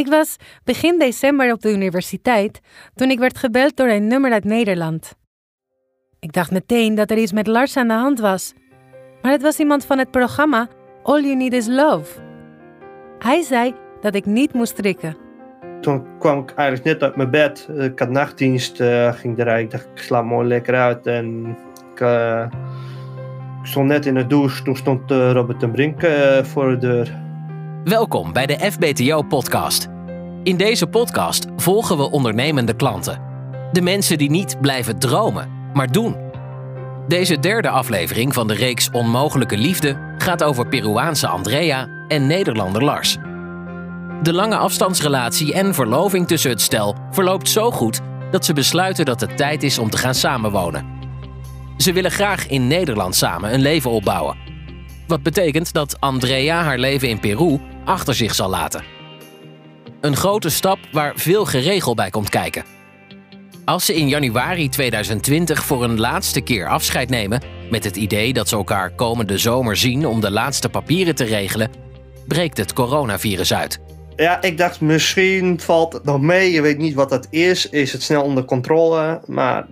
Ik was begin december op de universiteit toen ik werd gebeld door een nummer uit Nederland. Ik dacht meteen dat er iets met Lars aan de hand was, maar het was iemand van het programma All You Need Is Love. Hij zei dat ik niet moest strikken. Toen kwam ik eigenlijk net uit mijn bed. Ik had nachtdienst, uh, ging eruit. Ik dacht, ik slaap mooi lekker uit. En ik, uh, ik stond net in de douche. Toen stond uh, Robert ten Brink voor de deur. Welkom bij de FBTO-podcast. In deze podcast volgen we ondernemende klanten. De mensen die niet blijven dromen, maar doen. Deze derde aflevering van de reeks Onmogelijke Liefde gaat over Peruaanse Andrea en Nederlander Lars. De lange afstandsrelatie en verloving tussen het stel verloopt zo goed dat ze besluiten dat het tijd is om te gaan samenwonen. Ze willen graag in Nederland samen een leven opbouwen. Wat betekent dat Andrea haar leven in Peru achter zich zal laten. Een grote stap waar veel geregel bij komt kijken. Als ze in januari 2020 voor een laatste keer afscheid nemen, met het idee dat ze elkaar komende zomer zien om de laatste papieren te regelen, breekt het coronavirus uit. Ja, ik dacht misschien valt het nog mee. Je weet niet wat dat is. Is het snel onder controle? Maar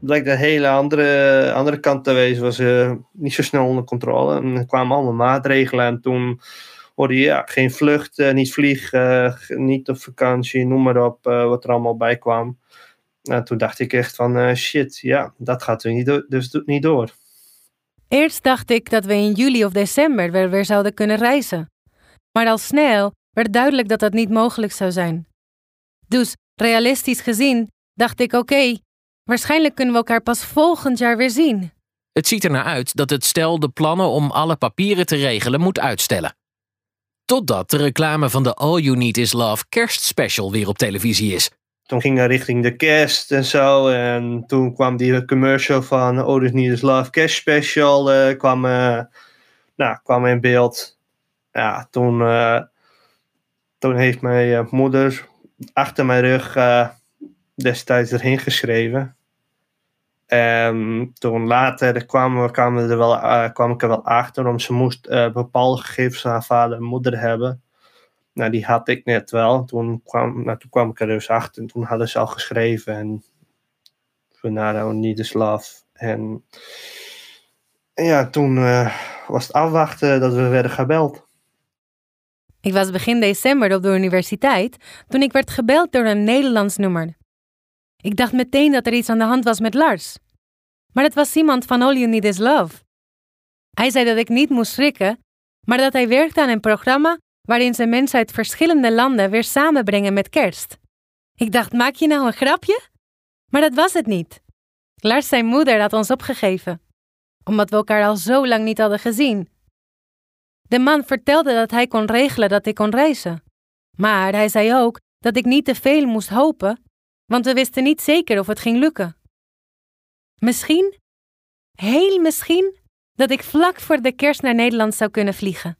blijkt een hele andere, andere kant te wezen. Was uh, niet zo snel onder controle. En er kwamen allemaal maatregelen. En toen hoorde je ja, geen vlucht, uh, niet vliegen, uh, niet op vakantie, noem maar op. wat er allemaal bij kwam. En toen dacht ik echt van shit, ja, dat gaat er niet dus niet door. Eerst dacht ik dat we in juli of december weer, weer zouden kunnen reizen. Maar al snel werd duidelijk dat dat niet mogelijk zou zijn. Dus realistisch gezien dacht ik: oké, waarschijnlijk kunnen we elkaar pas volgend jaar weer zien. Het ziet er naar uit dat het stel de plannen om alle papieren te regelen moet uitstellen. Totdat de reclame van de All You Need Is Love kerstspecial weer op televisie is. Toen ging we richting de kerst en zo. En toen kwam die commercial van All You Need Is Love kerstspecial uh, kwam, uh, nou, kwam in beeld. Ja, toen uh, toen heeft mijn moeder achter mijn rug destijds erheen geschreven. En toen later kwam, kwam, er wel, uh, kwam ik er wel achter, om ze moest bepaalde gegevens aan haar vader en moeder hebben. Nou, die had ik net wel. Toen kwam, nou, toen kwam ik er dus achter en toen hadden ze al geschreven. En Venado Need is Love. En, en ja, toen was het afwachten dat we werden gebeld. Ik was begin december op de universiteit toen ik werd gebeld door een Nederlands nummer. Ik dacht meteen dat er iets aan de hand was met Lars. Maar het was iemand van All You Need Is Love. Hij zei dat ik niet moest schrikken, maar dat hij werkte aan een programma waarin ze mensen uit verschillende landen weer samenbrengen met kerst. Ik dacht, maak je nou een grapje? Maar dat was het niet. Lars zijn moeder had ons opgegeven, omdat we elkaar al zo lang niet hadden gezien. De man vertelde dat hij kon regelen dat ik kon reizen. Maar hij zei ook dat ik niet te veel moest hopen, want we wisten niet zeker of het ging lukken. Misschien, heel misschien, dat ik vlak voor de kerst naar Nederland zou kunnen vliegen.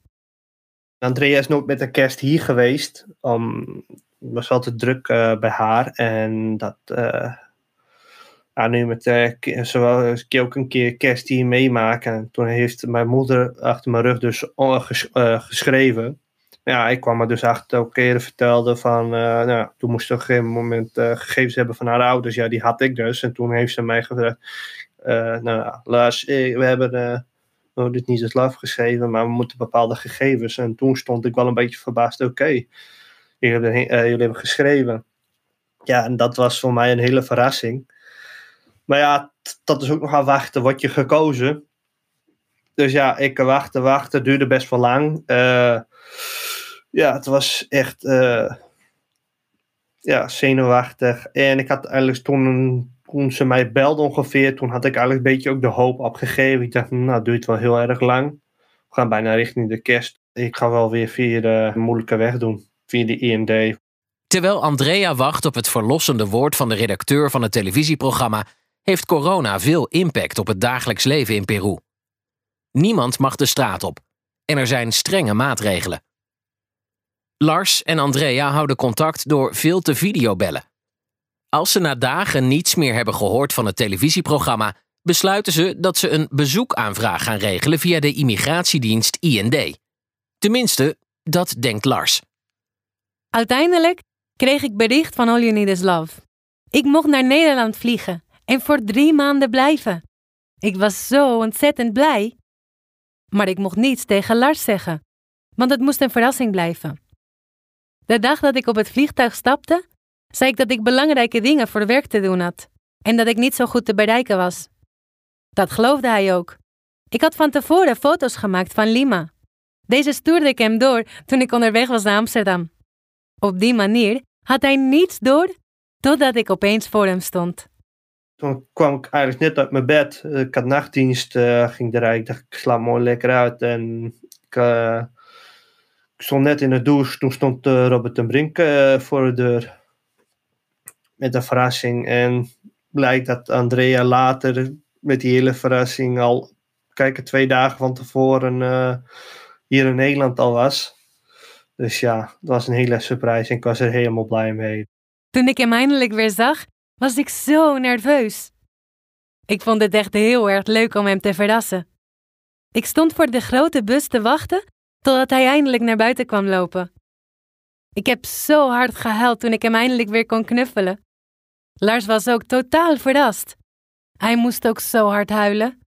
Andrea is nooit met de kerst hier geweest. Um, was altijd druk uh, bij haar en dat, uh, nu met uh, wil een ook een keer kerst hier meemaken. En toen heeft mijn moeder achter mijn rug dus ges, geschreven. Ja, ik kwam er dus achter ook keren vertelde van, uh, nou, toen moest ze op een gegeven moment gegevens hebben van haar ouders. Ja, die had ik dus. En toen heeft ze mij gevraagd, nou, Lars, we hebben oh, dit niet eens afgeschreven, maar we moeten bepaalde gegevens. En toen stond ik wel een beetje verbaasd, oké, jullie, hebben, jullie hebben geschreven. Ja, en dat was voor mij een hele verrassing. Maar ja, dat is ook nog aan wachten. Word je gekozen? Dus ja, ik wachten. Het duurde best wel lang. Uh, ja, het was echt uh, ja, zenuwachtig. En ik had eigenlijk toen, ze mij belde ongeveer, toen had ik eigenlijk een beetje ook de hoop opgegeven. Ik dacht, nou, het duurt wel heel erg lang. We gaan bijna richting de kerst. Ik ga wel weer via de moeilijke weg doen, via de IND. Terwijl Andrea wacht op het verlossende woord van de redacteur van het televisieprogramma, heeft corona veel impact op het dagelijks leven in Peru. Niemand mag de straat op en er zijn strenge maatregelen. Lars en Andrea houden contact door veel te videobellen. Als ze na dagen niets meer hebben gehoord van het televisieprogramma, besluiten ze dat ze een bezoekaanvraag gaan regelen via de immigratiedienst IND. Tenminste, dat denkt Lars. Uiteindelijk kreeg ik bericht van All You Need Is Love. Ik mocht naar Nederland vliegen en voor drie maanden blijven. Ik was zo ontzettend blij. Maar ik mocht niets tegen Lars zeggen, want het moest een verrassing blijven. De dag dat ik op het vliegtuig stapte, zei ik dat ik belangrijke dingen voor werk te doen had en dat ik niet zo goed te bereiken was. Dat geloofde hij ook. Ik had van tevoren foto's gemaakt van Lima. Deze stuurde ik hem door toen ik onderweg was naar Amsterdam. Op die manier had hij niets door totdat ik opeens voor hem stond. Toen kwam ik eigenlijk net uit mijn bed. Ik had nachtdienst, uh, ging eruit. Ik dacht, ik sla mooi lekker uit. En ik, uh, ik stond net in de douche. Toen stond uh, Robert ten Brink voor de deur. Met een verrassing. En blijkt dat Andrea later met die hele verrassing al, kijken, twee dagen van tevoren hier in Nederland al was. Dus ja, dat was een hele surprise en ik was er helemaal blij mee. Toen ik hem eindelijk weer zag, was ik zo nerveus. Ik vond het echt heel erg leuk om hem te verrassen. Ik stond voor de grote bus te wachten totdat hij eindelijk naar buiten kwam lopen. Ik heb zo hard gehuild toen ik hem eindelijk weer kon knuffelen. Lars was ook totaal verrast. Hij moest ook zo hard huilen.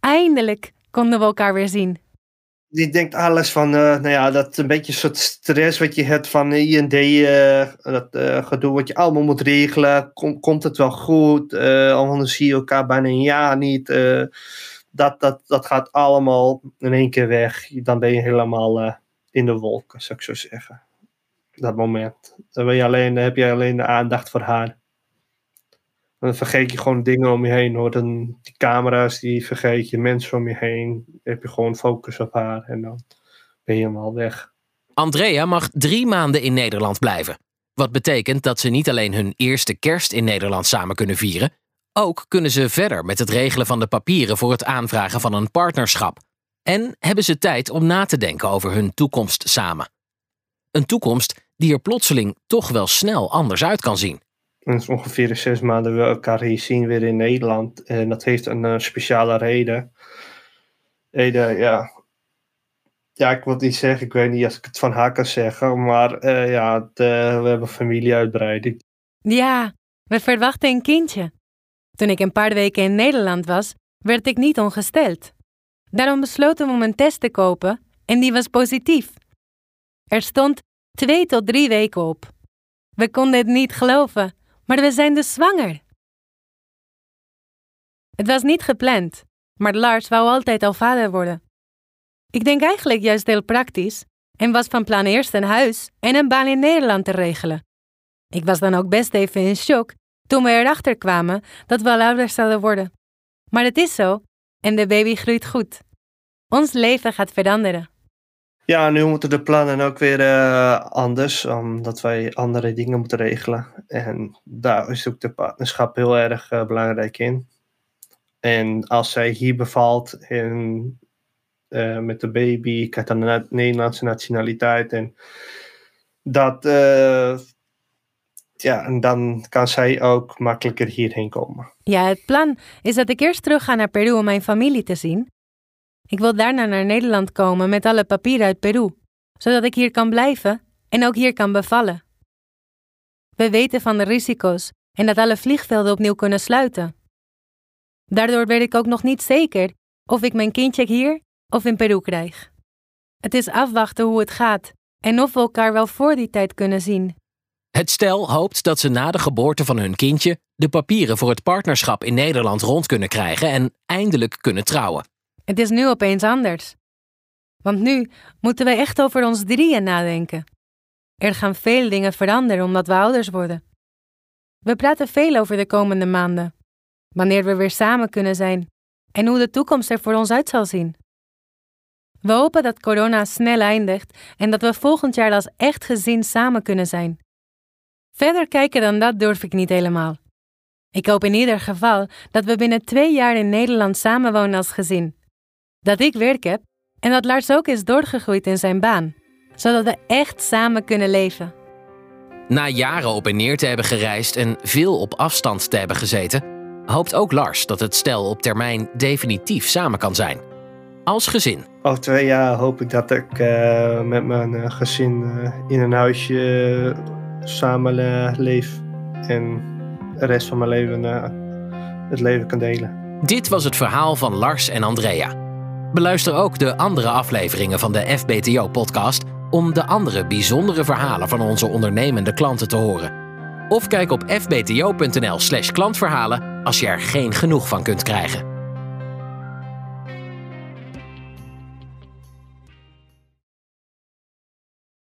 Eindelijk konden we elkaar weer zien die denkt alles van, uh, nou ja, dat een beetje soort stress wat je hebt van IND, uh, eh, dat uh, gedoe wat je allemaal moet regelen. Kom, komt het wel goed? anders zie je elkaar bijna een jaar niet. Dat, dat, dat gaat allemaal in één keer weg. Dan ben je helemaal in de wolken, zou ik zo zeggen. Dat moment. Dan, ben alleen, heb je alleen de aandacht voor haar. Dan vergeet je gewoon dingen om je heen hoor. Dan die camera's, die vergeet je, mensen om je heen. Dan heb je gewoon focus op haar en dan ben je helemaal weg. Andrea mag drie maanden in Nederland blijven. Wat betekent dat ze niet alleen hun eerste kerst in Nederland samen kunnen vieren, ook kunnen ze verder met het regelen van de papieren voor het aanvragen van een partnerschap. En hebben ze tijd om na te denken over hun toekomst samen. Een toekomst die er plotseling toch wel snel anders uit kan zien. En ongeveer zes maanden we elkaar hier zien weer in Nederland. En dat heeft een uh, speciale reden. Reden, ja. Ja, ik wil niet zeggen, ik weet niet als ik het van haar kan zeggen, maar uh, ja, het, uh, we hebben familieuitbreiding. Ja, we verwachten een kindje. Toen ik een paar weken in Nederland was, werd ik niet ongesteld. Daarom besloten we om een test te kopen en die was positief. Er stond twee tot drie weken op. We konden het niet geloven maar we zijn dus zwanger. Het was niet gepland, maar Lars wou altijd al vader worden. Ik denk eigenlijk juist heel praktisch en was van plan eerst een huis en een baan in Nederland te regelen. Ik was dan ook best even in shock toen we erachter kwamen dat we al ouders zouden worden. Maar het is zo en de baby groeit goed. Ons leven gaat veranderen. Ja, nu moeten de plannen ook weer uh, anders, omdat wij andere dingen moeten regelen. En daar is ook de partnerschap heel erg uh, belangrijk in. En als zij hier bevalt en uh, met de baby, krijgt dan een Nederlandse nationaliteit. En dat, ja, en dan kan zij ook makkelijker hierheen komen. Ja, het plan is dat ik eerst terug ga naar Peru om mijn familie te zien. Ik wil daarna naar Nederland komen met alle papieren uit Peru, zodat ik hier kan blijven en ook hier kan bevallen. We weten van de risico's en dat alle vliegvelden opnieuw kunnen sluiten. Daardoor weet ik ook nog niet zeker of ik mijn kindje hier of in Peru krijg. Het is afwachten hoe het gaat en of we elkaar wel voor die tijd kunnen zien. Het stel hoopt dat ze na de geboorte van hun kindje de papieren voor het partnerschap in Nederland rond kunnen krijgen en eindelijk kunnen trouwen. Het is nu opeens anders. Want nu moeten we echt over ons drieën nadenken. Er gaan veel dingen veranderen omdat we ouders worden. We praten veel over de komende maanden. Wanneer we weer samen kunnen zijn en hoe de toekomst er voor ons uit zal zien. We hopen dat corona snel eindigt en dat we volgend jaar als echt gezin samen kunnen zijn. Verder kijken dan dat durf ik niet helemaal. Ik hoop in ieder geval dat we binnen twee jaar in Nederland samenwonen als gezin dat ik werk heb en dat Lars ook is doorgegroeid in zijn baan, zodat we echt samen kunnen leven. Na jaren op en neer te hebben gereisd en veel op afstand te hebben gezeten, hoopt ook Lars dat het stel op termijn definitief samen kan zijn. als gezin. Over twee jaar hoop ik dat ik uh, met mijn uh, gezin uh, in een huisje samen leef. En de rest van mijn leven het leven kan delen. Dit was het verhaal van Lars en Andrea. Beluister ook de andere afleveringen van de FBTO-podcast om de andere bijzondere verhalen van onze ondernemende klanten te horen. Of kijk op fbto.nl/slash klantverhalen als je er geen genoeg van kunt krijgen.